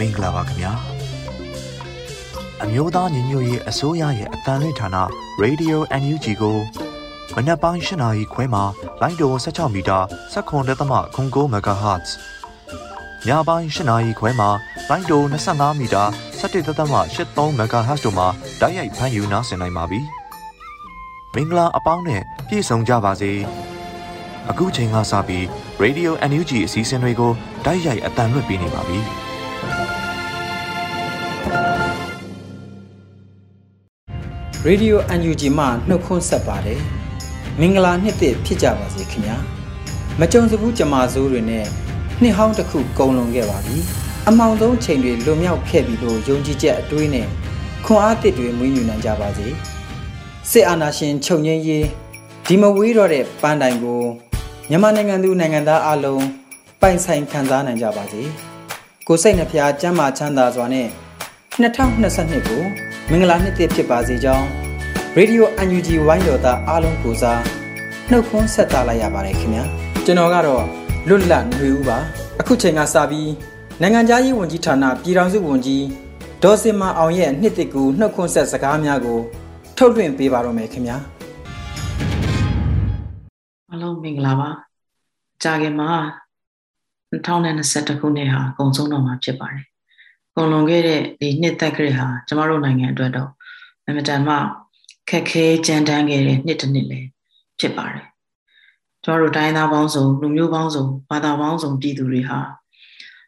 မင်္ဂလာပါခင်ဗျာအမျိုးသားညီညွတ်ရေးအစိုးရရဲ့အတန်လွင့်ဌာန Radio NUG ကိုမနက်ပိုင်း၈နာရီခွဲမှာလိုင်းတို16မီတာ7.3 MHz ညပိုင်း၈နာရီခွဲမှာလိုင်းတို25မီတာ17.83 MHz တို့မှာဓာတ်ရိုက်ဖမ်းယူနားဆင်နိုင်ပါပြီမင်္ဂလာအပေါင်းနဲ့ပြည့်စုံကြပါစေအခုချိန်ကစပြီး Radio NUG အစည်းအဝေးကိုဓာတ်ရိုက်အတန်လွှင့်ပေးနေပါပြီ။ Radio UNG မှနှုတ်ခွန်းဆက်ပါတယ်မင်္ဂလာနှစ်သစ်ဖြစ်ကြပါစေခင်ဗျာမကြုံစဘူးကြမာစိုးတွေနဲ့နှစ်ဟောင်းတစ်ခုကုန်လွန်ခဲ့ပါပြီအမောင်ဆုံးချိန်တွေလွန်မြောက်ခဲ့ပြီလို့ယုံကြည်ချက်အတွေးနဲ့ခွန်အားသစ်တွေမွေးမြူနိုင်ကြပါစေစစ်အာဏာရှင်ချုပ်ငြိမ်းရေးဒီမဝေးတော့တဲ့ပန်းတိုင်ကိုမြန်မာနိုင်ငံသူနိုင်ငံသားအလုံးပိုင်ဆိုင်ခံစားနိုင်ကြပါစေကိုစိတ်နှဖျားကျမ်းမာချမ်းသာစွာနဲ့ 2022ကိုမင်္ဂလာနှစ်သစ်ဖြစ်ပါစေကြောင်းရေဒီယို UNG ဝိုင်းတော်သားအားလုံးကိုစားနှုတ်ခွန်းဆက်သလိုက်ရပါတယ်ခင်ဗျာကျွန်တော်ကတော့လွတ်လပ်ຫນွေဦးပါအခုချိန်ကစပြီးနိုင်ငံသားရေးဝန်ကြီးဌာနပြည်ထောင်စုဝန်ကြီးဒေါ်စင်မအောင်ရဲ့နှစ်သစ်ကူနှုတ်ခွန်းဆက်စကားများကိုထုတ်လွှင့်ပေးပါတော့မယ်ခင်ဗျာအားလုံးမင်္ဂလာပါကြာခင်မှာ2021ခုနှစ်ဟာအကုန်ဆုံးတော့မှာဖြစ်ပါတယ် ကုန်လွန်ခဲ့တဲ့ဒီနှစ်သက်ကြရဟာကျမတို့နိုင်ငံအတွက်တော့အမတန်မှခက်ခဲကြမ်းတမ်းခဲ့တဲ့နှစ်တစ်နှစ်လည်းဖြစ်ပါတယ်ကျမတို့တိုင်းသားပေါင်းစုံလူမျိုးပေါင်းစုံဘာသာပေါင်းစုံပြည်သူတွေဟာ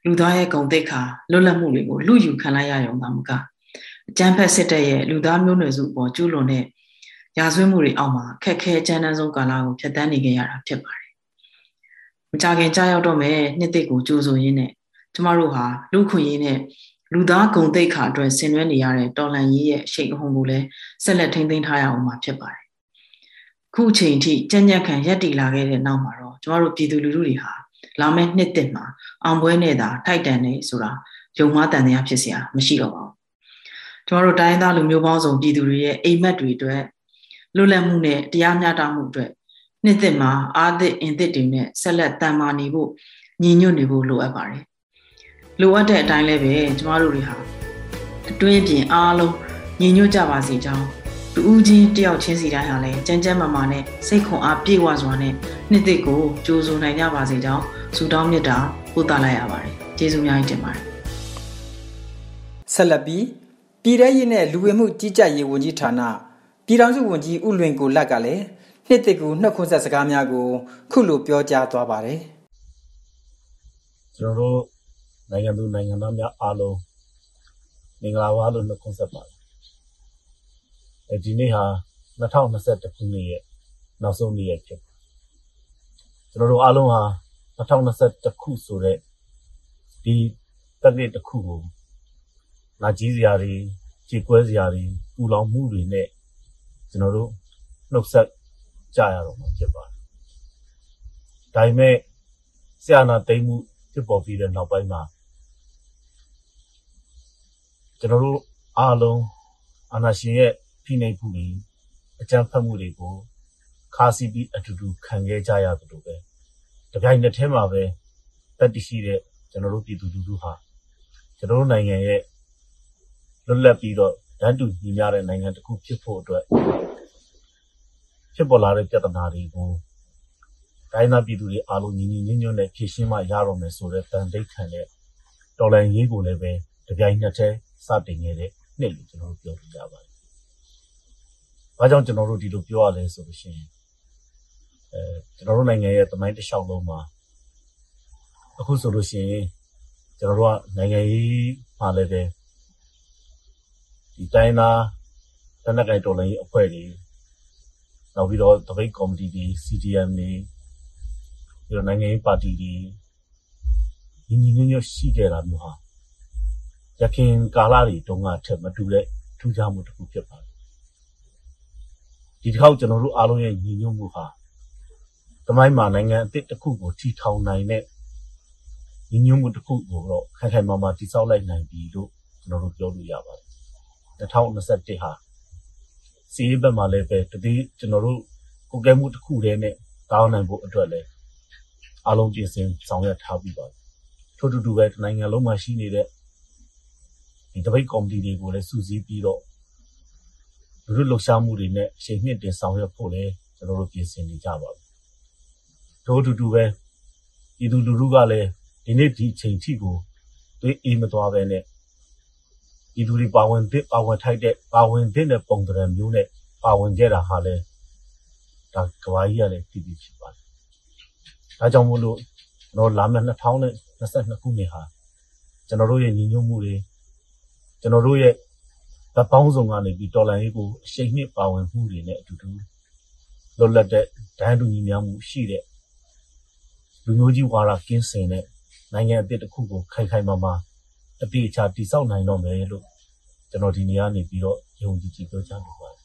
လူသားရဲ့ဂုဏ်သိက္ခာလွတ်လပ်မှုတွေကိုလူယူခံလိုက်ရရုံသာမကအကြမ်းဖက်စစ်တပ်ရဲ့လူသားမျိုးနွယ်စုအပေါ်ကျူးလွန်တဲ့ရာဇဝတ်မှုတွေအောက်မှာခက်ခဲကြမ်းတမ်းဆုံးကာလကိုဖျက်ဆီးနေကြရတာဖြစ်ပါတယ်မကြခင်ကြားရောက်တော့မယ်နှစ်သိကိုကြိုးဆိုရင်းနဲ့ကျမတို့ဟာလူခွင့်ရေးနဲ့ လူသားဂုံတိတ်ခါအတွက်ဆင်နွှဲနေရတဲ့တော်လန်ကြီးရဲ့ရှိတ်အဟုန်ကိုလည်းဆက်လက်ထိန်းသိမ်းထားရအောင်မှာဖြစ်ပါတယ်။ခုချိန်ထိကြံ့ကြံ့ခံရက်တီလာခဲ့တဲ့နောက်မှာတော့ကျမတို့ပြည်သူလူထုတွေဟာလာမယ့်နှစ်သစ်မှာအောင်ပွဲနဲ့သာထိုက်တန်နေဆိုတာယုံမှားတန်တရားဖြစ်เสียမရှိတော့ပါဘူး။ကျမတို့တိုင်းသားလူမျိုးပေါင်းစုံပြည်သူတွေရဲ့အိမ်မက်တွေအတွက်လွတ်လပ်မှုနဲ့တရားမျှတမှုအတွက်နှစ်သစ်မှာအာသစ်အင်သစ်တွေနဲ့ဆက်လက်တန်မာနေဖို့ညီညွတ်နေဖို့လိုအပ်ပါတယ် လိုအပ်တဲ့အတိုင်းလည်းပဲကျမတို့တွေဟာအတွင်းပြင်အားလုံးညီညွတ်ကြပါစေကြောင်းတူဦးချင်းတယောက်ချင်းစီတိုင်းဟာလည်းကြမ်းကြမ်းမာမာနဲ့စိတ်ခွန်အားပြည့်ဝစွာနဲ့နှစ်သစ်ကိုကြိုးစိုးနိုင်ကြပါစေကြောင်းဆုတောင်းမေတ္တာပို့သလိုက်ရပါတယ်ကျေးဇူးများကြီးတင်ပါတယ်ဆက်လက်ပြီးပြည်ထရေးနဲ့လူဝင်မှုကြီးကြပ်ရေးဝန်ကြီးဌာနပြည်ထောင်စုဝန်ကြီးဦးလွင်ကိုလက်ကလည်းနှစ်သစ်ကူနှုတ်ခွန်းဆက်စကားများကိုခုလိုပြောကြားသွားပါတယ်ကျွန်တော်တို့ နိုင်ငံသူနိုင်ငံသားများအားလုံးမင်္ဂလာပါလို့နှုတ်ခွန်းဆက်ပါတယ်။အဲဒီနေ့ဟာ2021ခုနှစ်ရဲ့နောက်ဆုံးနေ့ရက်ဖြစ်ကျွန်တော်တို့အားလုံးဟာ2021ခုဆိုတဲ့ဒီတက်နှစ်တစ်ခုကိုလာကြီးစရာတွေခြေကွဲစရာတွေပူလောင်မှုတွေနဲ့ကျွန်တော်တို့နှုတ်ဆက်ကြရတော့မှာဖြစ်ပါတယ်။ဒါပေမဲ့ဆရာနာသိမ့်မှုဖြစ်ပေါ်ပြီးတဲ့နောက်ပိုင်းမှာ ကျွန်တော်တို့အားလုံးအာဏာရှင်ရဲ့ဖိနှိပ်မှုတွေအကြမ်းဖက်မှုတွေကိုခါစီပြီးအတူတူခံခဲ့ကြရတယ်လို့ပဲတပြိုင်နက်တည်းမှာပဲတက်တရှိတဲ့ကျွန်တော်တို့ပြည်သူလူထုဟာကျွန်တော်တို့နိုင်ငံရဲ့လွတ်လပ်ပြီးတော့တန်းတူညီမျှတဲ့နိုင်ငံတစ်ခုဖြစ်ဖို့အတွက်ဖြစ်ပေါ်လာတဲ့ပြဿနာတွေကိုတိုင်းသားပြည်သူတွေအားလုံးညီညီညွတ်ညွတ်နဲ့ဖြေရှင်းမှရတော့မယ်ဆိုတဲ့တန်တိတ်ခံတဲ့တော်လှန်ရေးကိုလည်းပဲတပြိုင်နက်တည်း စတင်ခဲ့တဲ့နှစ်လို့ကျွန်တော်တို့ပြောပြကြပါတယ်။ဘာကြောင့်ကျွန်တော်တို့ဒီလိုပြောရလဲဆိုလို့ရှိရင်အဲကျွန်တော်တို့နိုင်ငံရဲ့သမိုင်းတစ်လျှောက်လုံးမှာအခုဆိုလို့ရှိရင်ကျွန်တော်တို့ကနိုင်ငံရေးမှာလည်းပဲဒီတိုင်းသားတနက်ကိုင်တော်လှန်ရေးအဖွဲ့တွေနောက်ပြီးတော့တပိတ်ကော်မတီတွေ CDM တွေပြီးတော့နိုင်ငံရေးပါတီတွေညီညီညွတ်ညွတ်ရှိခဲ့တာမျိုးဟာ ရခင်ကာလတွေတုန်းကထက်မတူတဲ့ထူးခြားမှုတစ်ခုဖြစ်ပါတယ်ဒီတစ်ခေါက်ကျွန်တော်တို့အားလုံးရဲ့ညီညွတ်မှုဟာတမိုင်းမှာနိုင်ငံအသစ်တစ်ခုကိုထီထောင်နိုင်တဲ့ညီညွတ်မှုတစ်ခုကိုတော့ခိုင်ခိုင်မာမာတည်ဆောက်လိုက်နိုင်ပြီလို့ကျွန်တော်တို့ပြောလို့ရပါတယ်2021ဟာစီးဘက်မှာလည်းပဲတတိကျွန်တော်တို့ကိုကဲမှုတစ်ခုတည်းနဲ့တောင်းနိုင်ဖို့အတွက်လည်းအားလုံးပြင်ဆင်ဆောင်ရွက်ထားပြီးပါတယ်ထို့တူတူပဲနိုင်ငံလုံးမှာရှိနေတဲ့ ဒီတပိတ်ကော်မတီတွေကိုလည်းစုစည်းပြီးတော့လူလူလှုပ်ရှားမှုတွေနဲ့အချိန်မြင့်တင်ဆောင်ရွက်ဖို့လည်းကျွန်တော်တို့ပြင်ဆင်နေကြပါပြီထို့တူတူပဲဤသူလူလူကလည်းဒီနေ့ဒီအချိန်ထိကိုတွေးအေးမသွားပဲနဲ့ဤသူတွေပါဝင်တဲ့ပါဝင်ထိုက်တဲ့ပါဝင်တဲ့ပုံသဏ္ဍာန်မျိုးနဲ့ပါဝင်ခဲ့တာဟာလည်းဒါကဘာကြီးကလည်းတည်ပြီးဖြစ်ပါတယ်။ဒါကြောင့်မို့လို့ကျွန်တော်လာမယ့်2022ခုနှစ်ဟာကျွန်တော်တို့ရဲ့ညီညွတ်မှုတွေ ကျွန်တော်တို့ရဲ့ဗပောင်းဆောင်ကနေပြီးတော်လန်ရေးကိုအရှိန်နှစ်ပါဝင်မှုတွေနဲ့အတူတူလွတ်လပ်တဲ့ဒန်းတူညီများမှုရှိတဲ့လူမျိုးကြီးဝါဒကင်းစင်တဲ့နိုင်ငံအသစ်တစ်ခုကိုခိုင်ခိုင်မာမာအပြည့်အချတိစောက်နိုင်တော့မယ်လို့ကျွန်တော်ဒီနေရာနေပြီးတော့ယုံကြည်ကြည်ပြောချင်ပါတယ်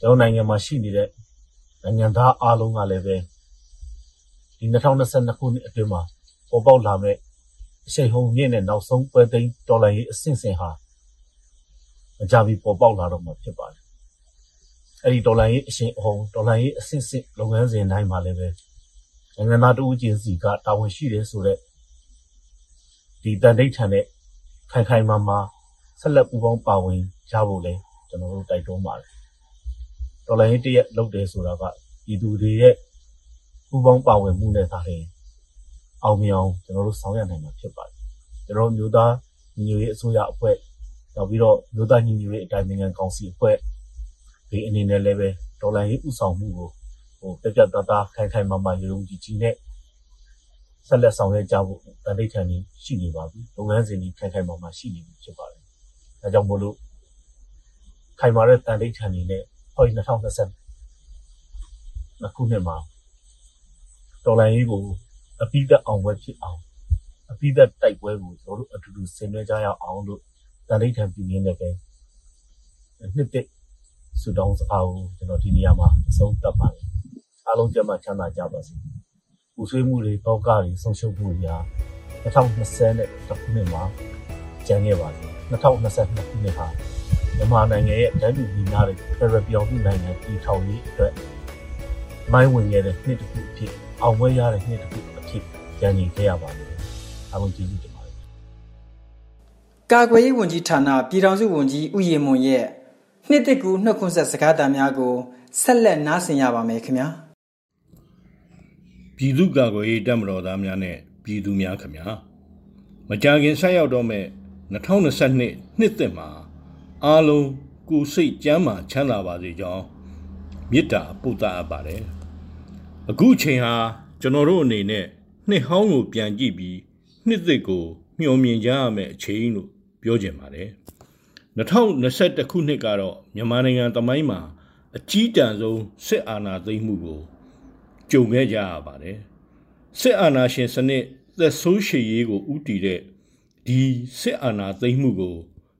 ကျွန်တော်နိုင်ငံမှာရှိနေတဲ့နိုင်ငံသားအားလုံးကလည်းပဲဒီ2022ခုနှစ်အတွင်းမှာပေါ်ပေါက်လာမဲ့ အရှိန်ဟုန်မြင့်တဲ့နောက်ဆုံးပွဲသိမ်းတော်လှန်ရေးအဆင့်ဆင့်ဟာမကြမီပေါ်ပေါက်လာတော့မှာဖြစ်ပါတယ်အဲ့ဒီဒေါ်လာရေးအရှင်အဟုန်ဒေါ်လာရေးအဆင့်ဆင့်လုပ်ငန်းစဉ်တိုင်းမှာလည်းပဲနိုင်ငံသားတဦးချင်းစီကတာဝန်ရှိတယ်ဆိုတော့ဒီတန်တိတ်ထန်တဲ့ခိုင်ခိုင်မာမာဆက်လက်ပူးပေါင်းပါဝင်ကြဖို့လဲကျွန်တော်တို့တိုက်တွန်းပါတယ်ဒေါ်လာရေးတရက်လုပ်တယ်ဆိုတာကပြည်သူတွေရဲ့ပူးပေါင်းပါဝင်မှုနဲ့သာလျှင် အောင်မြင်အောင်ကျွန်တော်တို့ဆောင်ရွက်နိုင်မှာဖြစ်ပါတယ်ကျွန်တော်မျိုးသားညီညွတ်ရေးအစိုးရအဖွဲ့နောက်ပြီးတော့မျိုးသားညီညွတ်ရေးအတိုင်းအမြန်ကောင်စီအဖွဲ့ဒီအနေနဲ့လည်းပဲဒေါ်လာရေးဥဆောင်မှုကိုဟိုပြပြတသားခိုင်ခိုင်မာမာရုံကြည်ကြည်နဲ့ဆက်လက်ဆောင်ရွက်ကြဖို့တန်တိတ်ထန်နေရှိနေပါပြီလုပ်ငန်းစဉ်ကြီးခိုင်ခိုင်မာမာရှိနေပြီဖြစ်ပါတယ်ဒါကြောင့်မို့လို့ခိုင်မာတဲ့တန်တိတ်ထန်နေနဲ့ဟော2020ခုနှစ်မှာဒေါ်လာရေးကို အပိသက်အောင်ပွဲဖြစ်အောင်အပိသက်တိုက်ပွဲကိုကျွန်တော်တို့အတူတူဆင်နွှဲကြရအောင်လို့တန်တိတ်ထန်ပြည်ရင်းနဲ့ပဲနှစ်တစ်ဆူတောင်းစကားကိုကျွန်တော်ဒီနေရာမှာအဆုံးသတ်ပါတယ်အားလုံးကျန်းမာချမ်းသာကြပါစေပူဆွေးမှုတွေတောကတွေဆုံးရှုံးမှုတွေဟာ2020နဲ့တစ်ခုနှစ်မှာကျန်ခဲ့ပါတယ်2022ခုနှစ်ဟာမြန်မာနိုင်ငံရဲ့တန်းတူညီမျှတဲ့ဖရပြောင်းမှုနိုင်ငံတည်ထောင်ရေးအတွက်မိုင်းဝင်ခဲ့တဲ့နှစ်တစ်ခုအဖြစ်အောင်ပွဲရတဲ့နှစ်တစ်ခု အဖြစ်ကြံနေခဲ့ရပါတယ်အားလုံးကျေးဇူးတင်ပါတယ်ကာကွယ်ရေးဝန်ကြီးဌာနပြည်ထောင်စုဝန်ကြီးဦးရေမွန်ရဲ့နှစ်တစ်ကူနှုတ်ခွန်းဆက်စကားသံများကိုဆက်လက်နားဆင်ရပါမယ်ခင်ဗျာပြည်သူ့ကာကွယ်ရေးတပ်မတော်သားများနဲ့ပြည်သူများခင်ဗျာမကြာခင်ဆက်ရောက်တော့မဲ့2022နှစ်သစ်မှာအားလုံးကိုစိတ်ကြမ်းမာချမ်းသာပါစေကြောင်းမေတ္တာပို့သအပ်ပါတယ်အခုချိန်ဟာကျွန်တော်တို့အနေနဲ့ နှစ်ဟောင်းကိုပြန်ကြည့်ပြီးနှစ်သစ်ကိုမျှော်မြင်ကြရမယ့်အချိန်လို့ပြောချင်ပါတယ်2021ခုနှစ်ကတော့မြန်မာနိုင်ငံတမိုင်းမှာအကြီးတန်းဆုံးစစ်အာဏာသိမ်းမှုကိုကြုံခဲ့ကြရပါတယ်စစ်အာဏာရှင်စနစ်သက်ဆိုးရှည်ရေးကိုဥတီတဲ့ဒီစစ်အာဏာသိမ်းမှုကို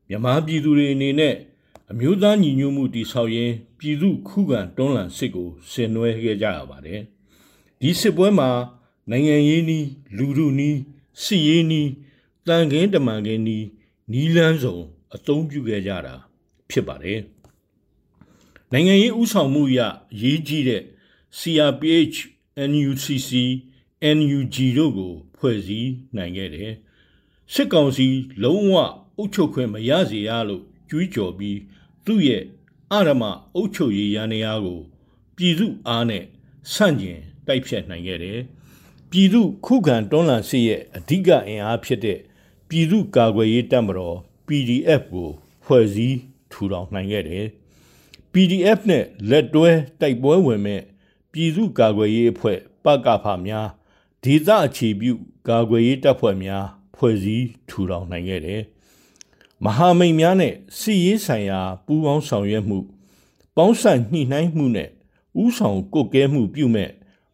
မြန်မာပြည်သူတွေအနေနဲ့အမျိုးသားညီညွတ်မှုတည်ဆောက်ရင်းပြည်သူခုခံတွန်းလှန်စစ်ကိုဆင်နွှဲခဲ့ကြရပါတယ်ဒီစစ်ပွဲမှာ နိုင်ငံရေးနီးလူထုနီးစီရေးနီးတန်ခင်းတမန်ခင်းနီးနီးလန်းစုံအသုံးပြုခဲ့ကြတာဖြစ်ပါတယ်နိုင်ငံရေးဥဆောင်မှုအရရေးကြီးတဲ့ CRPH NUCC NUG တို့ကို ဖွဲ့စည်းနိုင်ခဲ့တယ်စစ်ကောင်စီလုံးဝအုပ်ချုပ်ခွင့်မရစေရလို့ကြွေးကြော်ပြီးသူ့ရဲ့အရမအုပ်ချုပ်ရေးရန်ရာကို ပြည်သူအားနဲ့ဆန့်ကျင်တိုက်ဖြတ်နိုင်ခဲ့တယ် ပြည်သူခုခံတွန်းလှန်စစ်ရဲ့အဓိကအင်အားဖြစ်တဲ့ပြည်သူကာကွယ်ရေးတပ်မတော် PDF ကိုဖွဲ့စည်းထူထောင်နိုင်ခဲ့တယ် PDF နဲ့လက်တွဲတိုက်ပွဲဝင်မဲ့ပြည်သူကာကွယ်ရေးအဖွဲ့ပကဖများဒေသအခြေပြုကာကွယ်ရေးတပ်ဖွဲ့များဖွဲ့စည်းထူထောင်နိုင်ခဲ့တယ်မဟာမိတ်များနဲ့စီရေးဆိုင်ရာပူးပေါင်းဆောင်ရွက်မှုပေါင်းစပ်ညှိနှိုင်းမှုနဲ့ဥဆောင်ကုတ်ကဲမှုပြုမဲ့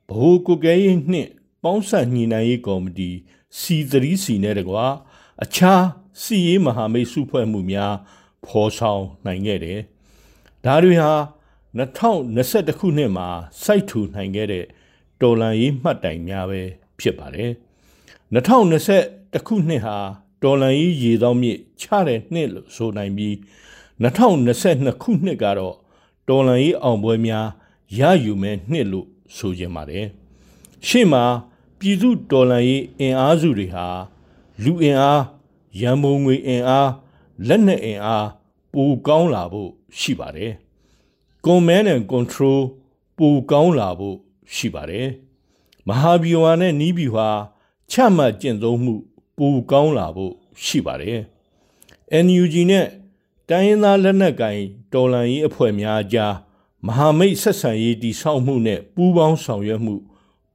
ဗဟိုကုတ်ကဲရေးနှင့် ပေါင်းစပ်ညှိနှိုင်းရေးကော်မတီ C3C နဲ့တကွာအခြားစီရေးမဟာမိတ်စုဖွဲ့မှုများဖော်ဆောင်နိုင်ခဲ့တယ်။ဒါတွေဟာ2021ခုနှစ်မှာစိုက်ထူနိုင်ခဲ့တဲ့တော်လန်ရေးမှတ်တိုင်များပဲဖြစ်ပါတယ်။2021ခုနှစ်ဟာတော်လန်ရေးရေသောမြစ်ချတဲ့နှစ်လို့ဆိုနိုင်ပြီး2022ခုနှစ်ကတော့တော်လန်ရေးအောင်ပွဲများရယူမဲ့နှစ်လို့ဆိုကြပါတယ်။ရှေ့မှာ ပြည်သူတော်လန်ရေးအင်အားစုတွေဟာလူအင်အားရန်ပုံငွေအင်အားလက်နက်အင်အားပိုကောင်းလာဖို့ရှိပါတယ်။ command and control ပိုကောင်းလာဖို့ရှိပါတယ်။မဟာဗျူဟာနဲ့နီးဗျူဟာချမှတ်ကျင့်သုံးမှုပိုကောင်းလာဖို့ရှိပါတယ်။ NUG နဲ့တိုင်းရင်းသားလက်နက်ကင်တော်လှန်ရေးအဖွဲ့များကြားမဟာမိတ်ဆက်ဆံရေးတည်ဆောက်မှုနဲ့ပူးပေါင်းဆောင်ရွက်မှု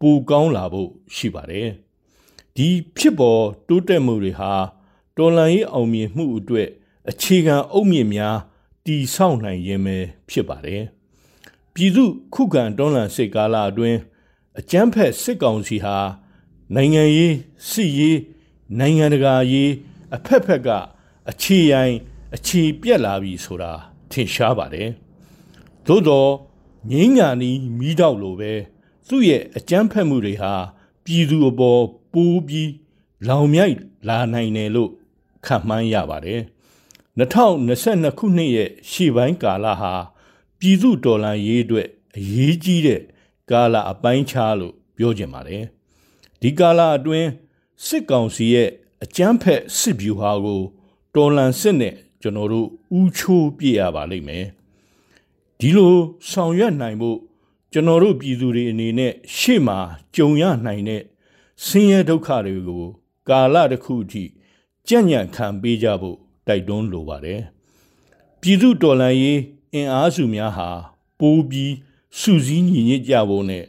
ပိုကောင်းလာဖို့ရှိပါတယ်။ဒီဖြစ်ပေါ်တိုးတက်မှုတွေဟာတော်လှန်ရေးအောင်မြင်မှုအတွက်အခြေခံအုတ်မြစ်များတည်ဆောက်နိုင်ခြင်းပဲဖြစ်ပါတယ်။ပြည်သူခုခံတော်လှန်စစ်ကာလအတွင်းအကြမ်းဖက်စစ်ကောင်စီဟာနိုင်ငံရေးစစ်ရေးနိုင်ငံတကာရေးအဖက်ဖက်ကအခြေရိုင်းအခြေပြက်လာပြီဆိုတာထင်ရှားပါတယ်။သို့တော့ငင်းညာနီးမိတော့လိုပဲ သူ့ရဲ့အကြမ်းဖက်မှုတွေဟာပြည်သူအပေါ်ပိုးပြီးလောင်မြိုက်လာနိုင်တယ်လို့ခန့်မှန်းရပါတယ်။2022ခုနှစ်ရဲ့ရှေ့ပိုင်းကာလဟာပြည်သူတော်လှန်ရေးအတွက်အရေးကြီးတဲ့ကာလအပိုင်းခြားလို့ပြောကြပါတယ်။ဒီကာလအတွင်းစစ်ကောင်စီရဲ့အကြမ်းဖက်စစ်ဗျူဟာကိုတော်လန်စစ်နဲ့ကျွန်တော်တို့ဥချိုးပြရပါလိမ့်မယ်ဒီလိုဆောင်ရွက်နိုင်ဖို့ ကျွန်တော်တို့ပြည်သူတွေအနေနဲ့ရှေ့မှာကြုံရနိုင်တဲ့ဆင်းရဲဒုက္ခတွေကို ကာလတစ်ခုအထိကြံ့ညံ့ခံပေးကြဖို့တိုက်တွန်းလိုပါတယ်ပြည်သူတော်လှန်ရေးအင်အားစုများဟာပိုးပြီးစုစည်းညီညွတ်ကြဖို့နဲ့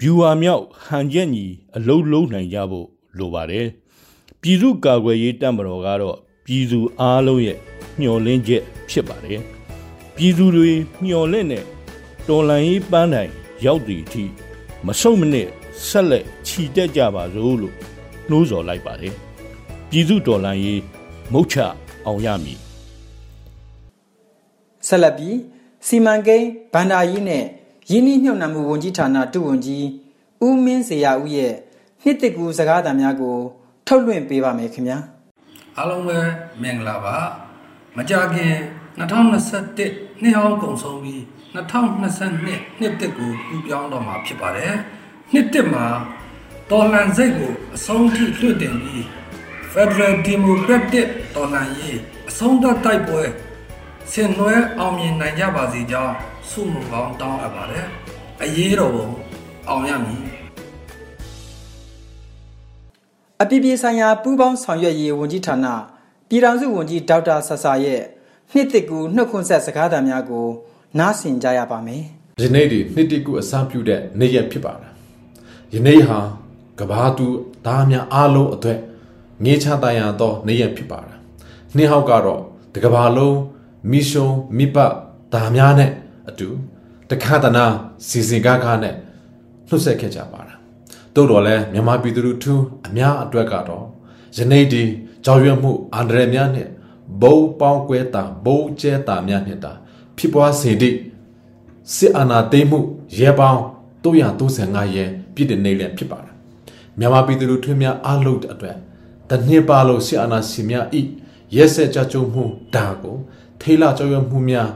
ဗျူဟာမြောက်ဟန်ချက်ညီအလုံးလုံးနိုင်ကြဖို့လိုပါတယ်ပြည်သူကာကွယ်ရေးတပ်မတော်ကတော့ပြည်သူအားလုံးရဲ့မျှော်လင့်ချက်ဖြစ်ပါတယ်ပြည်သူတွေမျှော်လင့်တဲ့ တော်လှန်ရေးပန်းတိုင်ရောက်သည့်အထိမဆုံးမနစ်ဆက်လက်ခြိတက်ကြပါစို့လို့နှိုးဆော်လိုက်ပါတယ်ပြည်သူတော်လှန်ရေးမုတ်ချအောင်ရမည်ဆက်လက်ပြီးစီမံကိန်းဗန္ဒာရေးနဲ့ရင်းနှီးမြှုပ်နှံမှုဝန်ကြီးဌာနတုဝန်ကြီးဦးမင်းစေရဦးရဲ့နှစ်တကူစကားသံများကို ထုတ်လွှင့်ပေးပါမယ်ခင်ဗျာအားလုံးပဲမင်္ဂလာပါမကြခင်2021နှစ်ဟောင်းကုန်ဆုံးပြီး 2022နှစ်တစ်ကိုပြပြောင်းတော့မှာဖြစ်ပါတယ်နှစ်တစ်မှာတော်လန်စိတ်ကိုအဆုံးထိလွှတ်တင်ပြီး Federal Democratic တော်လှန်ရေးအဆုံးသတ်တိုက်ပွဲဆင်နွှဲအောင်မြင်နိုင်ကြပါစေကြောင်းဆုမွန်ကောင်းတောင်းအပ်ပါတယ်။အရေးတော်ပုံအောင်ရမည်။အပြည်ပြည်ဆိုင်ရာပူးပေါင်းဆောင်ရွက်ရေးဝန်ကြီးဌာနပြည်ထောင်စုဝန်ကြီးဒေါက်တာဆဆာရဲ့နှစ်တစ်ကူနှုတ်ခွန်းဆက်စကားသံများကို နားဆင်ကြရပါမယ်။ယနေ့ဒီနှစ်တစ်ကူအစပြုတဲ့နေ့ရက်ဖြစ်ပါတယ်။ယနေ့ဟာကဘာတူသားများအားလုံးအတွက်ငေးချတရသောနေ့ရက်ဖြစ်ပါတယ်။နှစ်ဟောက်ကတော့တကဘာလုံးမိရှုံမိပတ်သားများနဲ့အတူတခါတနာစီစဉ်ကားကားနဲ့နှုတ်ဆက်ခဲ့ကြပါတာတို့တော့လဲမြန်မာပြည်သူလူထုအများအတွက်ကတော့ယနေ့ဒီကြောက်ရွံ့မှုအန္တရာယ်များနဲ့ဘုံပေါင်းကွဲတာဘုံကျဲတာများနဲ့တာ ဖြစ်ပွားစေသည့်စစ်အာဏာသိမ်းမှုရဲပေါင်း335ရဲပြည့်တဲ့နေလည်းဖြစ်ပါတယ်မြန်မာပြည်သူလူထုများအားလုံးအတွက်တနှစ်ပါလို့စစ်အာဏာရှင်များဤရဲစက်ကြကြုံမှုဒါကိုထိလာကြောက်ရွံ့မှုများ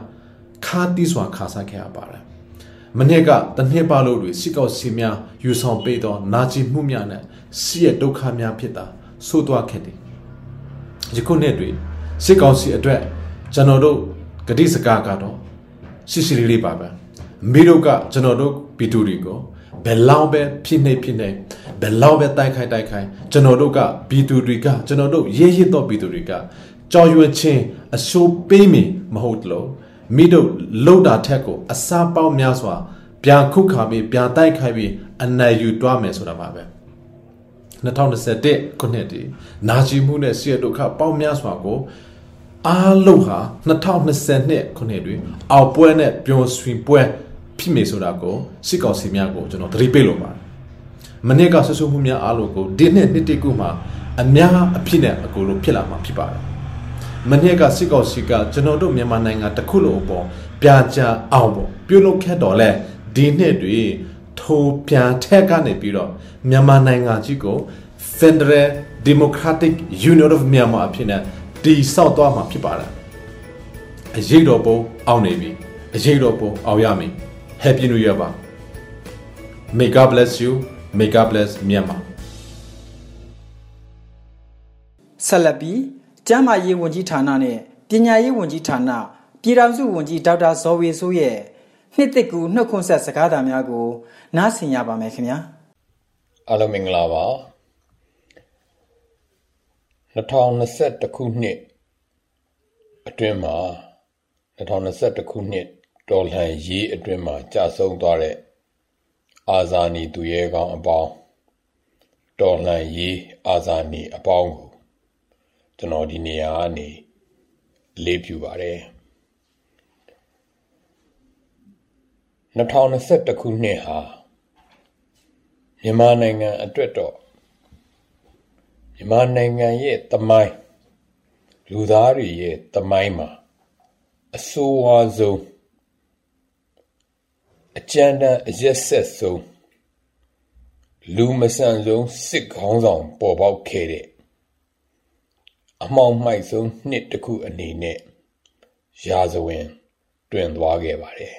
ခါတီးစွာခါစားခဲ့ရပါတယ်။မနေ့ကတနှစ်ပါလို့တွေစစ်ကောက်စီများယူဆောင်ပေးသောနာကျင်မှုများနဲ့စီးရဲ့ဒုက္ခများဖြစ်တာဆိုးသွားခဲ့တယ်။ယခုနှစ်တွေစစ်ကောက်စီအတွက်ကျွန်တော်တို့ ဂတိစကားကတော့ရှိရှိလေးလေးပါပဲ။မိတို့ကကျွန်တော်တို့ပီတူတွေကိုဘယ်လောက်ပဲဖြစ်နေဖြစ်နေဘယ်လောက်ပဲတိုက်ခိုက်တိုက်ခိုက်ကျွန်တော်တို့ကပီတူတွေကကျွန်တော်တို့ရေးရစ်တော့ပီတူတွေကကြော်ရွံ့ခြင်းအဆိုးပေးမီမဟုတ်လို့မိတို့လှုပ်တာထက်ကိုအစားပေါင်းများစွာပြန်ခုခါပြီးပြန်တိုက်ခိုက်ပြီးအနိုင်ယူတွားမယ်ဆိုတာပါပဲ2021ခုနှစ်ဒီနာကျင်မှုနဲ့ဆရဒုက္ခပေါင်းများစွာကို အားလုံးဟာ2022ခုနှစ်တွင်အောက်ပွဲနဲ့ပျော်ရွှင်ပွဲဖြစ်မယ်ဆိုတာကိုစစ်ကောင်စီများကိုကျွန်တော်သတိပေးလိုပါတယ်မနေ့ကဆွဆွမှုများအားလုံးကိုဒီနှစ်နှစ်တကူမှာအများအဖြစ်နဲ့အကိုလိုဖြစ်လာမှာဖြစ်ပါတယ်မနေ့ကစစ်ကောင်စီကကျွန်တော်တို့မြန်မာနိုင်ငံတစ်ခုလုံးအပေါ်ပြာကြအောင်ပေါ့ပြုလုပ်ခဲ့တော့လဲဒီနှစ်တွေထိုးပြန်ထက်ကနေပြီးတော့မြန်မာနိုင်ငံကြီးကို Federal Democratic Union of Myanmar အဖြစ်နဲ့ တည်ဆောက်သွားမှာဖြစ်ပါတယ်အရေးတော်ပုံအောင်နေပြီအရေးတော်ပုံအောင်ရမည် Happy New Year ပါ May God bless you May God bless Myanmar ဆက်လက်ပြီးကျန်းမာရေးဝန်ကြီးဌာနနဲ့ပညာရေးဝန်ကြီးဌာနပြည်ထောင်စုဝန်ကြီးဒေါက်တာဇော်ဝေဆိုးရဲ့နှစ်တစ်ကူနှုတ်ခွန်းဆက်စကားသံများကိုနားဆင်ရပါမယ်ခင်ဗျာအားလုံးမင်္ဂလာပါ 2021ခုနှစ်အတွင်းမှာ2021ခုနှစ်ဒေါ်လာရေးအတွင်းမှာကြာဆုံးသွားတဲ့အာဇာနည်သူရဲကောင်းအပေါင်းဒေါ်လာရေးအာဇာနည်အပေါင်းကိုကျွန်တော်ဒီနေရာကနေလေးပြပါတယ်2021ခုနှစ်ဟာမြန်မာနိုင်ငံအတွက်တော့ မြန်မာနိုင်ငံရဲ့တမိုင်းလူသားတွေရဲ့တမိုင်းမှာအဆိုးဝါးဆုံးအကြမ်းတမ်းအရက်ဆက်ဆုံးလူမဆန်ဆုံးစစ်ခေါင်းဆောင်ပေါ်ပေါက်ခဲ့တဲ့အမောင်မိုက်ဆုံးနှစ်တစ်ခုအနေနဲ့ရာဇဝင်တွင်သွားခဲ့ပါတယ်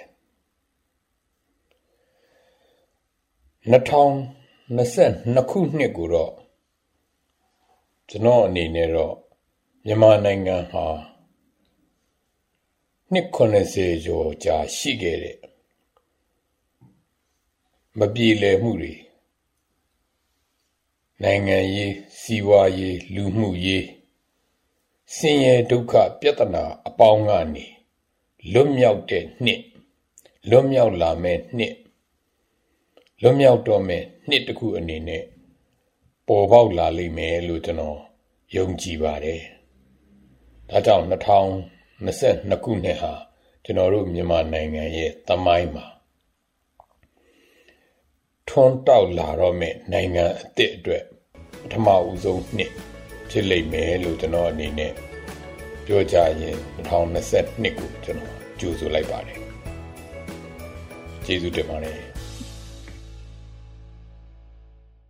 2022ခုနှစ်ကိုတော့ ကျွန်တော်အနေနဲ့တော့မြန်မာနိုင်ငံဟာနှစ်90ကျော်ကြာရှိခဲ့တဲ့မပြေလည်မှုတွေနိုင်ငံရေးစီးပွားရေးလူမှုရေးဆင်းရဲဒုက္ခပြဿနာအပေါင်းကနေလွတ်မြောက်တဲ့နှစ်လွတ်မြောက်လာမဲ့နှစ်လွတ်မြောက်တော့မဲ့နှစ်တစ်ခုအနေနဲ့ ပေါ်ပေါက်လာလိမ့်မယ်လို့ကျွန်တော်ယုံကြည်ပါတယ်။ဒါကြောင့်2022ခုနှစ်ဟာကျွန်တော်တို့မြန်မာနိုင်ငံရဲ့သမိုင်းမှာထွန်းတောက်လာတော့မဲ့နိုင်ငံအသစ်အတွက်ပထမဦးဆုံးနှစ်ဖြစ်လိမ့်မယ်လို့ကျွန်တော်အနေနဲ့ပြောကြရင်2022ကိုကျွန်တော်ကြိုဆိုလိုက်ပါတယ်။ကျေးဇူးတင်ပါတယ်။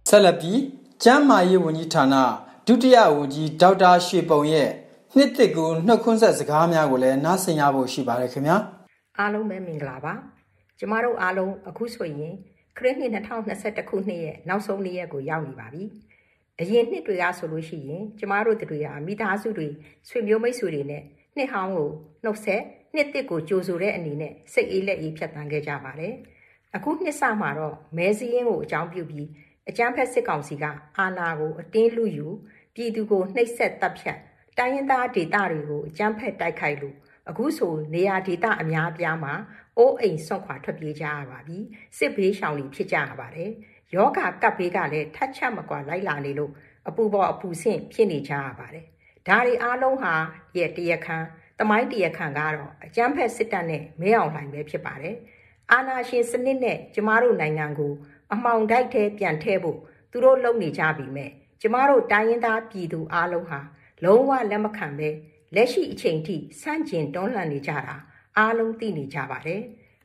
ဆက်လက်ပြီး ကျန်းမာရေးဝန်ကြီးဌာနဒုတိယဝန်ကြီးဒေါက်တာရွှေပုံရဲ့နှစ်တစ်ကူနှုတ်ခွန်းဆက်စကားများကိုလည်းနားဆင်ရဖို့ရှိပါတယ်ခင်ဗျာအားလုံးပဲမင်္ဂလာပါကျမတို့အားလုံးအခုဆိုရင်ခရစ်နှစ်2021ခုနှစ်ရဲ့နောက်ဆုံးနေ့ရက်ကိုရောက်နေပါပြီအရင်နှစ်တွေကဆိုလို့ရှိရင်ကျမတို့တို့ဟာမိသားစုတွေဆွေမျိုးမိတ်ဆွေတွေနဲ့နှစ်ဟောင်းကိုနှုတ်ဆက်နှစ်တစ်ကိုကြိုဆိုတဲ့အနေနဲ့စိတ်အေးလက်အေးဖြတ်တန်းခဲ့ကြပါတယ်အခုနှစ်စမှာတော့မဲစည်းရင်းကိုအကြောင်းပြုပြီး အကြမ်းဖက်စစ်ကောင်စီကအာဏာကိုအတင်းလူယူပြည်သူကိုနှိပ်စက်တပ်ဖြတ်တိုင်းရင်းသားဒေသတွေကိုအကြမ်းဖက်တိုက်ခိုက်လို့အခုဆိုနေရာဒေသအများအပြားမှာအိုးအိမ်ဆွန့်ခွာထွက်ပြေးကြရပါပြီစစ်ဘေးရှောင်တွေဖြစ်ကြရပါတယ်ယောဂကပ်ဘေးကလည်းထတ်ချက်မကွာလိုက်လာနေလို့အပူပေါ်အပူဆင့်ဖြစ်နေကြရပါတယ်ဒါတွေအားလုံးဟာရဲ့တရခမ်းတမိုင်းတရခမ်းကတော့အကြမ်းဖက်စစ်တပ်နဲ့မဲအောင်လှိုင်ပဲဖြစ်ပါတယ်အာနာရှင်စနစ်နဲ့ကျမတို့နိုင်ငံကို အမှောင်တိုက်ထဲပြန်ထဲဖို့သူတို့လုပ်နေကြပြီမဲ့ကျမတို့တိုင်းရင်းသားပြည်သူအားလုံးဟာလုံးဝလက်မခံပဲလက်ရှိအချိန်ထိစန့်ကျင်တွန်းလှန်နေကြတာအားလုံးသိနေကြပါတယ်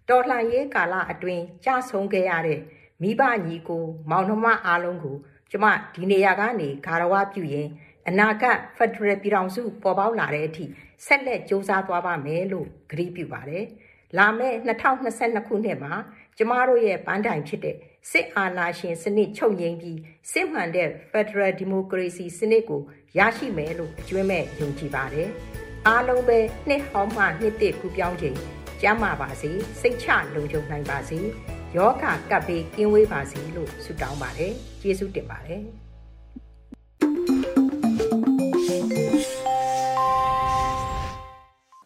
တော်လှန်ရေးကာလအတွင်းကြဆုံးခဲ့ရတဲ့မိဘညီကို မောင်နှမအားလုံးကို ကျမဒီနေရာကနေဂါရဝပြုရင်အနာဂတ်ဖက်ဒရယ်ပြည်ထောင်စုပေါ်ပေါက်လာတဲ့အထိဆက်လက်စ조사သွားပါမယ်လို့ကတိပြုပါတယ်။လာမယ့်2022ခုနှစ်မှာကျမတို့ရဲ့ပန်းတိုင်ဖြစ်တဲ့ စစ်အာဏာရှင်စနစ်ချုပ်ငြိမ်းပြီးစစ်မှန်တဲ့ Federal Democracy စနစ်ကိုရရှိမယ်လို့အကျွမ်းမဲ့ယုံကြည်ပါတယ်။အားလုံးပဲနှစ်ဟောင်းမှနှစ်တစ်ကူပြောင်းချိန်ကျမ်းမာပါစေစိတ်ချလုံခြုံနိုင်ပါစေယောဂကပ်ဘေးကင်းဝေးပါစေလို့ဆုတောင်းပါတယ်။ကျေးဇူးတင်ပါတယ်။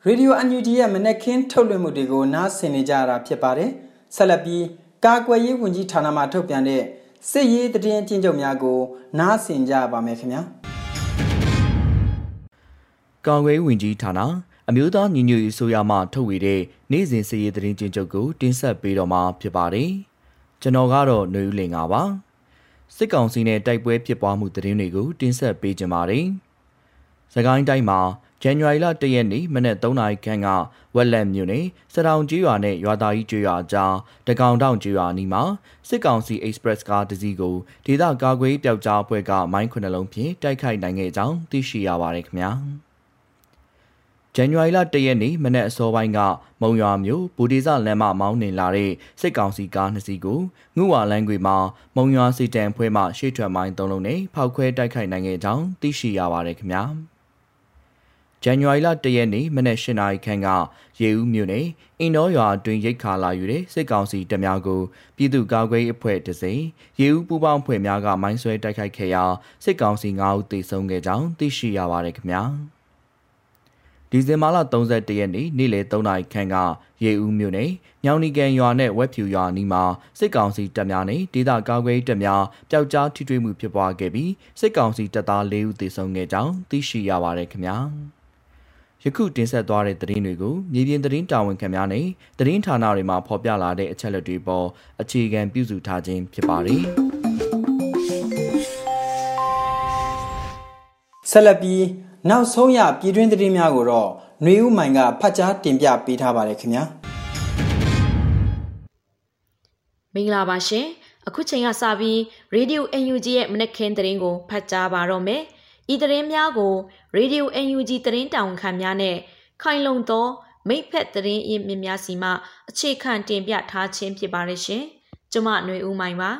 ရေဒီယိုအန်ယူဂျီရဲ့မနက်ခင်းထုတ်လွှင့်မှုတွေကိုနားဆင်နေကြရတာဖြစ်ပါတယ်။ဆက်လက်ပြီး ကာကွယ်ရေးဝန်ကြီးဌာနမှထုတ်ပြန်တဲ့စစ်ရေးတည်င်းချင်းချုပ်များကို နားဆင်ကြပါမယ်ခင်ဗျာကာကွယ်ရေးဝန်ကြီးဌာနအမျိုးသားညီညွတ်ရေးဆိုရမှထုတ်ဝေတဲ့နေ့စဉ်စစ်ရေးတည်င်းချင်းချုပ်ကိုတင်ဆက်ပေးတော့မှာဖြစ်ပါတယ်ကျွန်တော်ကတော့ຫນွေဦးလင်ပါပါစစ်ကောင်စီနဲ့တိုက်ပွဲဖြစ်ပွားမှုသတင်းတွေကိုတင်ဆက်ပေးကြပါမယ်။စကိုင်းတိုင်းမှာ ဇန်နဝါရီလ၁ရက်နေ့မနက်3နာရီခန့်ကဝက်လက်မြို့နယ်စတောင်ကြီးရွာနဲ့ရွာသားကြီးကျွော်ကြားတကောင်တောင်ကျွော်နီမှာစစ်ကောင်စီ Express ကားတစ်စီးကိုဒေသကာကွယ်ပျောက်ကြားအဖွဲ့ကမိုင်းခုနှလုံးဖြင့်တိုက်ခိုက်နိုင်ခဲ့ကြောင်းသိရှိရပါတယ်ခင်ဗျာ။ဇန်နဝါရီလ၁ရက်နေ့မနက်အစောပိုင်းကမုံရွာမြို့ဘူဒီဇလမ်းမမောင်းနှင်လာတဲ့စစ်ကောင်စီကားနှစ်စီးကိုငှဝါလမ်းကွေမှာမုံရွာစီတန်ဖွဲမှရှေ့ထွက်မိုင်းသုံးလုံးနဲ့ဖောက်ခွဲတိုက်ခိုက်နိုင်ခဲ့ကြောင်းသိရှိရပါတယ်ခင်ဗျာ။ ဇန်နဝါရီလ၁ရက်နေ့မနက်၈နာရီခန့်ကရေဦးမြို့နယ်အင်တော်ရွာအတွင်းရိတ်ခါလာယူတဲ့စစ်ကောင်စီတပ်များကိုပြည်သူ့ကာကွယ်ရေးအဖွဲ့တစိရေဦးပူးပေါင်းဖွဲ့များကမိုင်းဆွဲတိုက်ခိုက်ခဲ့ရာစစ်ကောင်စီ9ဦးသေဆုံးခဲ့ကြောင်းသိရှိရပါတယ်ခင်ဗျာ။ဒီဇင်ဘာလ31ရက်နေ့နေ့လယ်3နာရီခန့်ကရေဦးမြို့နယ်ညောင်နီကန်ရွာနဲ့ဝက်ဖြူရွာနီးမှာစစ်ကောင်စီတပ်များနဲ့ဒေသကာကွယ်ရေးတပ်များပျောက်ကြားထိတွေ့မှုဖြစ်ပွားခဲ့ပြီးစစ်ကောင်စီတပ်သား၄ဦးသေဆုံးခဲ့ကြောင်းသိရှိရပါတယ်ခင်ဗျာ ယခုတင်ဆက်သွားတဲ့သတင်းတွေကိုမြေပြင်သတင်းတာဝန်ခံများနဲ့သတင်းဌာနတွေမှာဖော်ပြလာတဲ့အချက်အလက်တွေပေါ်အခြေခံပြုစုထားခြင်းဖြစ်ပါတယ်ဆက်လက်ပြီးနောက်ဆုံးရပြည်တွင်းသတင်းများကိုတော့ຫນွေဦးမိုင်ကဖတ်ကြားတင်ပြပေးထားပါတယ်ခင်ဗျာမင်္ဂလာပါရှင်အခုချိန်ကစပြီး Radio UNG ရဲ့မနက်ခင်းသတင်းကိုဖတ်ကြားပါတော့မယ် ဤသတင်းများကို Radio UNG သတင်းတောင်ခံများနဲ့ခိုင်လုံသော မိဖက်သတင်းအင်းမြများစီမှအခြေခံတင်ပြထားခြင်းဖြစ်ပါရရှင်ကျွန်မຫນွေဦးမိုင်ပါ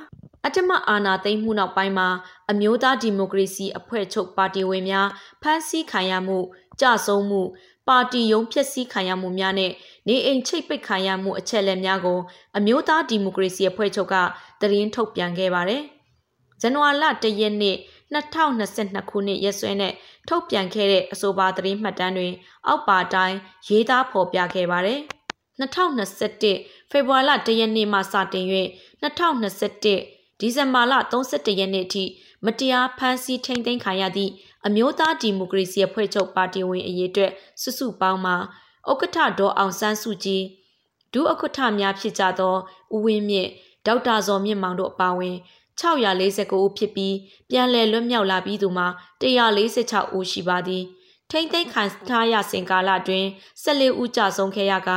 အတ္တမအာနာသိမ့်မှုနောက်ပိုင်းမှာအမျိုးသားဒီမိုကရေစီအဖွဲ့ချုပ်ပါတီဝင်များဖမ်းဆီးခံရမှုကြဆုံးမှုပါတီယုံဖျက်ဆီးခံရမှုများနဲ့နေအိမ်ချိတ်ပိတ်ခံရမှုအချက်အလက်များကို အမျိုးသားဒီမိုကရေစီအဖွဲ့ချုပ်ကသတင်းထုတ်ပြန်ခဲ့ပါတယ်။ဇန်နဝါရီလ၁ရက်နေ့ 2022ခုနှစ်ရက်စွဲနဲ့ထုတ်ပြန်ခဲ့တဲ့အဆိုပါသတင်းမှတ်တမ်းတွင် အောက်ပါတိုင်းရေးသားဖော်ပြခဲ့ပါတယ်။2021ဖေဖော်ဝါရီလ၁ရက်နေ့မှစတင်၍2021ဒီဇင်ဘာလ31ရက်နေ့ထိမတရားဖမ်းဆီးထိန်းသိမ်းခံရသည့်အမျိုးသားဒီမိုကရေစီအဖွဲ့ချုပ်ပါတီဝင်အရေးအတွက်စုစုပေါင်းမှာဥက္ကဋ္ဌဒေါ်အောင်ဆန်းစုကြည်ဒုဥက္ကဋ္ဌများဖြစ်ကြသောဦးဝင်းမြင့်ဒေါက်တာဇော်မြင့်မောင်တို့အပါအဝင် 649ဦးဖြစ်ပြီးပြန်လည်လွတ်မြောက်လာပြီးသူမှာ146ဦးရှိပါသည်ထိမ့်သိမ်းခံထားရစဉ်ကာလတွင်14ဦးကြဆုံးခဲ့ရက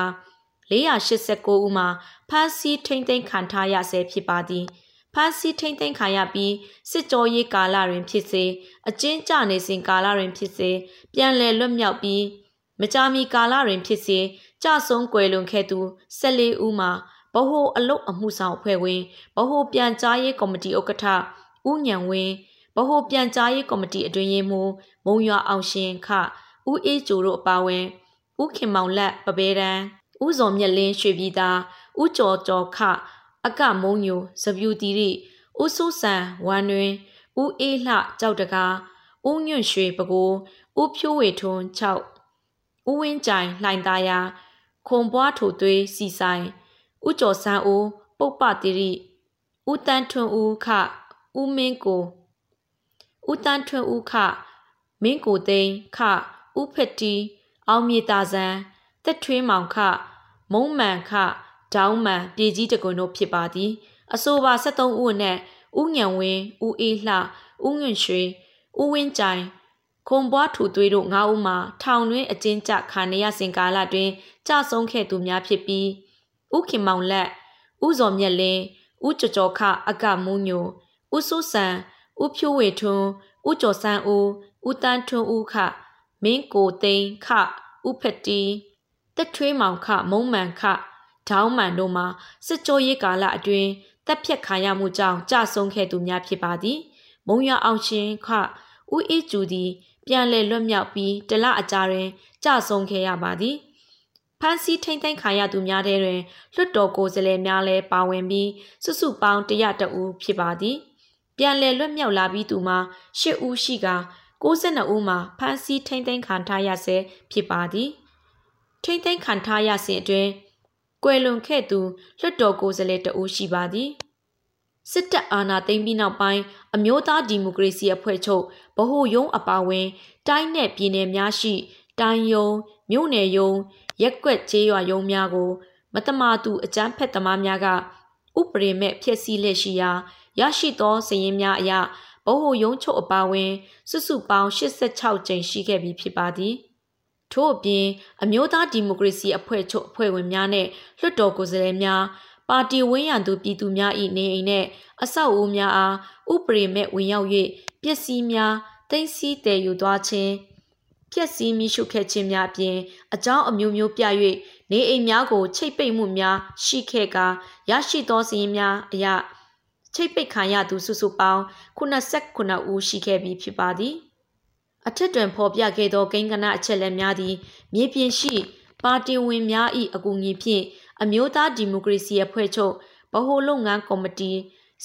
489ဦးမှာဖမ်းဆီးထိမ့်သိမ်းခံထားရဆဲဖြစ်ပါသည်။ဖမ်းဆီးထိမ့်သိမ်းခံရပြီးစစ်ကြောရေးကာလတွင်ဖြစ်စေအကျဉ်းကျနေစဉ်ကာလတွင်ဖြစ်စေပြန်လည်လွတ်မြောက်ပြီးမကြာမီကာလတွင်ဖြစ်စေကြဆုံးကွယ်လွန်ခဲ့သူ14ဦးမှာ ဗဟိုအလုတ်အမှုဆောင်အဖွဲ့ဝင်ဗဟိုပြန်ကြားရေးကော်မတီဥက္ကဋ္ဌဦးညံဝင်းဗဟိုပြန်ကြားရေးကော်မတီအတွင်းရေးမှူးမုံရွာအောင်ရှင်ခဦးအေးကျိုတို့အပါအဝင်ဦးခင်မောင်လက်ပပဲတန်းဦးစောမြက်လင်းရွှေပြည်သာဦးကျော်ကျော်ခအကမုံညိုစပြူတီရိဦးစိုးစံဝမ်တွင်ဦးအေးလှကြောက်တကားဦးညွန့်ရွှေပကိုးဦးဖြိုးဝေထွန်း6ဦးဝင်းကြိုင်လှိုင်သားယာခွန်ပွားထိုသွေးစီဆိုင် ဦးကျော်စန်းဦးပုပ္ပတိရိဦးတန်းထွန်းဦးခဦးမင်းကိုဦးတန်းထွန်းဦးခမင်းကိုသိန်းခဦးဖက်တီအောင်မြေတာဇန်တက်ထွေးမောင်ခမုံမှန်ခဒေါင်းမှန်ပြည်ကြီးတကွန်တို့ဖြစ်ပါသည်အဆိုပါ73ဦးနဲ့ဦးညံဝင်းဦးအေးလှဦးငွန့်ရွှေဦးဝင်းကြိုင်ခွန်ပွားထူသွေးတို့၅ဦးမှာထောင်တွင်းအကျဉ်းချခံရရစဉ်ကာလတွင်ကြဆုံးခဲ့သူများဖြစ်ပြီး ဦးခင်မောင်လက်ဦးဇော်မြက်လင်းဦးကျော်ကျော်ခအကမူးညိုဦးစိုးစံဦးဖြိုးဝေထွန်းဦးကျော်စန်းဦးဦးတန်းထွန်းဦးခမင်းကိုသိန်းခဦးဖက်တီတက်ထွေးမောင်ခမုံမှန်ခဒေါင်းမှန်တို့မှာစစ်ကြောရေးကာလအတွင်းတပ်ဖြတ်ခံရမှုကြောင့်ကြဆုံးခဲ့သူများဖြစ်ပါသည်မုံရအောင်ရှင်ခဦးအေးကျူသည် ပြန်လည်လွတ်မြောက်ပြီးတလအကြာတွင်ကြဆုံးခဲ့ရပါသည် ဖမ်းဆီးထိမ့်သိမ်းခံရသူများထဲတွင်လွတ်တော်ကိုယ်စားလှယ်များလည်းပါဝင်ပြီးစုစုပေါင်း100ဦးဖြစ်ပါသည်ပြန်လည်လွတ်မြောက်လာပြီးသူမှာ10ဦးရှိက62ဦးမှာဖမ်းဆီးထိမ့်သိမ်းခံထားရဆဲဖြစ်ပါသည်ထိမ့်သိမ်းခံထားရစဉ်အတွင်းကွယ်လွန်ခဲ့သူလွှတ်တော်ကိုယ်စားလှယ်တဦးရှိပါသည်စစ်တပ်အာဏာသိမ်းပြီးနောက်ပိုင်းအမျိုးသားဒီမိုကရေစီအဖွဲ့ချုပ်ဗဟိုယုံအပါဝင်တိုင်းနယ်ပြည်နယ်များရှိတိုင်းယုံမြို့နယ်ယုံ ရက်ကွက်ကျေးရွာယုံများကို မတမာသူအကြမ်းဖက်သမားများကဥပဒေမဲ့ဖျက်ဆီးလက်ရှိရာရရှိသောစည်ရင်းများအရဘိုဟိုယုံချုပ်အပါဝင် စုစုပေါင်း86ကြိမ်ရှိခဲ့ပြီးဖြစ်ပါသည်ထို့အပြင်အမျိုးသားဒီမိုကရေစီအဖွဲ့ချုပ်အဖွဲ့ဝင်များနဲ့လွှတ်တော်ကိုယ်စားလှယ်များပါတီဝန်းရံသူပြည်သူများ၏နေအိမ်နဲ့အဆောက်အဦများအားဥပဒေမဲ့ဝင်ရောက်၍ပစ္စည်းများတင်စီတည်ယူသွားခြင်း ပျက်စီးမိရှုခဲ့ခြင်းများအပြင်အကြောင်းအမျိုးမျိုးပြ၍နေအိမ်များကိုချိတ်ပိတ်မှုများရှိခဲ့ကာရရှိသောစီးရင်များအရာချိတ်ပိတ်ခံရသူစုစုပေါင်း89ဦးရှိခဲ့ပြီးဖြစ်ပါသည်အထက်တွင်ဖော်ပြခဲ့သောကိန်းဂဏအချက်လက်များသည်မြေပြင်ရှိပါတီဝင်များ၏အကူအညီဖြင့်အမျိုးသားဒီမိုကရေစီအဖွဲ့ချုပ်ဗဟိုလုပ်ငန်းကော်မတီ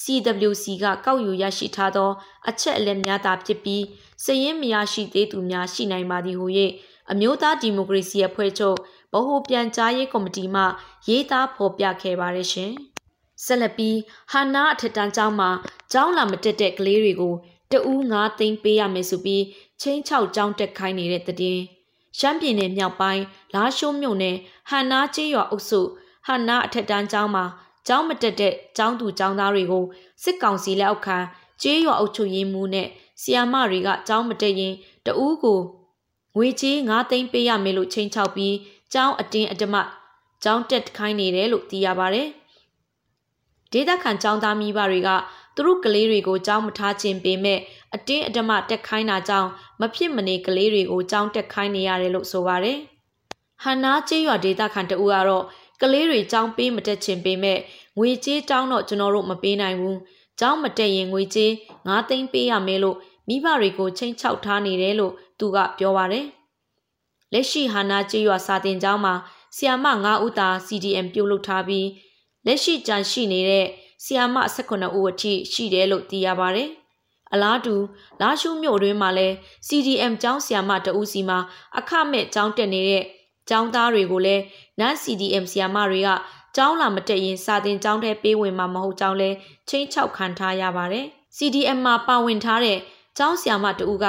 CWC ကကောက်ယူရရှိထားသော အချက်အလက်များသာဖြစ်ပြီးစည်ရင်းမရရှိသေးသူများရှိနိုင်ပါသည်ဟု၍အမျိုးသားဒီမိုကရေစီအဖွဲ့ချုပ်ဗဟိုပြန်ကြားရေးကော်မတီမှရေးသားဖော်ပြခဲ့ပါရရှင်။ဆက်လက်ပြီးဟာနာအထက်တန်းကျောင်းမှာကျောင်းလာမတက်တဲ့ကလေးတွေကိုတဦးငါးသိန်းပေးရမယ်ဆိုပြီးချင်းချောက်ကျောင်းတက်ခိုင်းနေတဲ့တည်ရှမ်းပြည်နယ်မြောက်ပိုင်းလာရှိုးမြို့နယ်ဟန်နာကျေးရွာအုပ်စုဟန်နာအထက်တန်းကျောင်းမှာ ကျောင်းမတက်တဲ့ကျောင်းသူကျောင်းသားတွေကိုစစ်ကောင်စီလက်အောက်ခံကျေးရွာအုပ်ချုပ်ရေးမှူးနဲ့ဆီယာမတွေကကျောင်းမတက်ရင်တဦးကိုငွေချေး9သိန်းပေးရမယ်လို့ချိန်ချောက်ပြီးကျောင်းအတင်းအဓမ္မကျောင်းတက်ခိုင်းနေတယ်လို့သိရပါဗျ။ဒေသခံကျောင်းသားမိဘတွေကသူတို့ကလေးတွေကိုကျောင်းမထားခြင်းပေမဲ့အတင်းအဓမ္မတက်ခိုင်းတာကြောင့်မဖြစ်မနေကလေးတွေကိုကျောင်းတက်ခိုင်းနေရတယ်လို့ဆိုပါတယ်။ဟန်နာကျေးရွာဒေသခံတဦးကတော့ကလေးတွေကျောင်းပေးမတက်ခြင်းပေမဲ့ ငွေကြေးတောင်းတော့ကျွန်တော်တို့မပေးနိုင်ဘူး။ကျောင်းမတက်ရင်ငွေကြေး9သိန်းပေးရမယ်လို့မိဘတွေကိုချိန်ချောက်ထားနေတယ်လို့သူကပြောပါတယ်။လက်ရှိဟာနာကျေးရွာစာတင်ကျောင်းမှာဆီယာမ9ဦးသာ CDM ပြုတ်လုထားပြီးလက်ရှိကြန့်ရှိနေတဲ့ဆီယာမ18ဦးအထိရှိတယ်လို့သိရပါတယ်။အလားတူလာရှုမြို့တွင်မှာလဲ CDM ကျောင်းဆီယာမတဦးစီမှာအခမဲ့ကျောင်းတက်နေတဲ့ကျောင်းသားတွေကိုလည်းနန်း CDM ဆီယာမတွေက ကျောင်းလာမတက်ရင်စာတင်ကျောင်းထဲပေးဝင်မှာမဟုတ်ကြောင်းလဲချင်းချောက်ခံထားရပါတယ်။ CDM မှာပါဝင်ထားတဲ့ကျောင်းဆီယာမတဦးက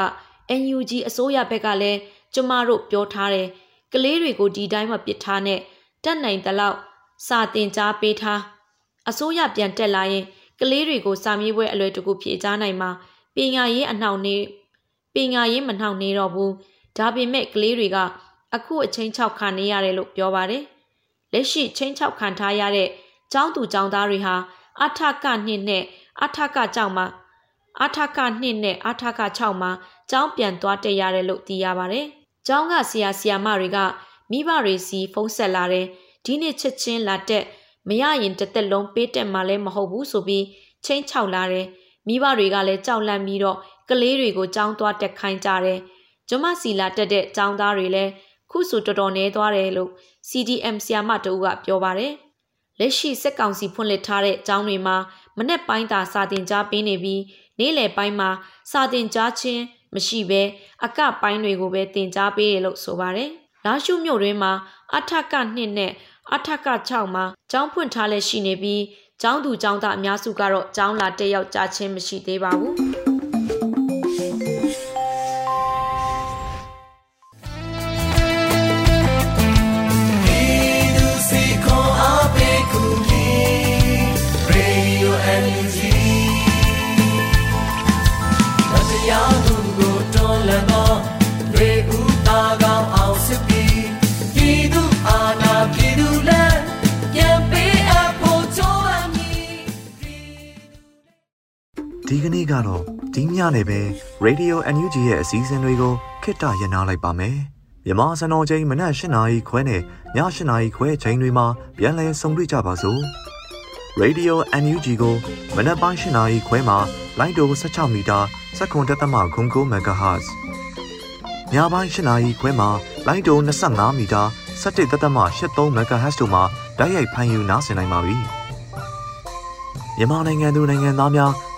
NUG အစိုးရဘက်ကလည်းကျမတို့ပြောထားတယ်ကလေးတွေကိုဒီတိုင်းမပစ်ထားနဲ့တက်နိုင်သလောက်စာတင်ကြားပေးထားအစိုးရပြန်တက်လာရင်ကလေးတွေကိုစာမေးပွဲအလွယ်တကူဖြေကြားနိုင်မှာပညာရေးအနှောင့်နေပညာရေးမနှောင့်နေတော့ဘူးဒါပေမဲ့ကလေးတွေကအခုအချင်းချောက်ခံနေရတယ်လို့ပြောပါတယ် လက်ရှိချင်းချောက်ခံထားရတဲ့ကျောင်းသူကျောင်းသားတွေဟာအထကနှစ်နဲ့အထကကျောင်းမှာအထကနှစ်နဲ့အထက6မှာကျောင်းပြန်သွားတက်ရတယ်လို့သိရပါတယ်။ကျောင်းကဆရာဆရာမတွေကမိဘတွေစီဖုန်းဆက်လာတယ်ဒီနေ့ချက်ချင်းလာတက်မရရင်တစ်သက်လုံးပေးတက်မှလည်းမဟုတ်ဘူးဆိုပြီးချင်းချောက်လာတယ်မိဘတွေကလည်းကြောက်လန့်ပြီးတော့ကလေးတွေကိုကြောင်းသွားတက်ခိုင်းကြတယ်ကျမစီလာတက်တဲ့ចောင်းသားတွေလည်းခုဆိုတော်တော်နေသွားတယ်လို့ CDM ဆီယာမတူကပြောပါတယ်လက်ရှိစက်ကောင်စီဖွင့်လှစ်ထားတဲ့ကျောင်းတွေမှာမနေ့ပိုင်းသာစာတင်ကြားပေးနေပြီးနေ့လယ်ပိုင်းမှာစာတင်ကြားခြင်းမရှိဘဲအကပိုင်းတွေကိုပဲတင်ကြားပေးတယ်လို့ဆိုပါတယ်လာရှုမြို့တွင်မှာအထက2နဲ့အထက6မှာကျောင်းဖွင့်ထားလက်ရှိနေပြီးကျောင်းသူကျောင်းသားအများစုကတော့ကျောင်းလာတက်ရောက်ကြခြင်းမရှိသေးပါဘူး ဒီကနေ့ကတော့ဒီညနေပဲ Radio NUG ရဲ့အစည်းအဝေးတွေကိုခਿੱတရနာလိုက်ပါမယ်။မြမစံတော်ချိန်မနက်၈နာရီခွဲနဲ့ည၈နာရီခွဲချိန်တွေမှာပြန်လည်ဆုံတွေ့ကြပါစို့။ Radio NUG ကိုမနက်ပိုင်း၈နာရီခွဲမှာလိုင်းတို16မီတာစက္ကန့်တက်သမခုံကို MHz ။ညပိုင်း၈နာရီခွဲမှာလိုင်းတို25မီတာ17တက်သမ83 MHz တို့မှာတိုက်ရိုက်ဖမ်းယူနားဆင်နိုင်ပါပြီ။မြန်မာနိုင်ငံသူနိုင်ငံသားများ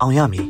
အောင်ရမည်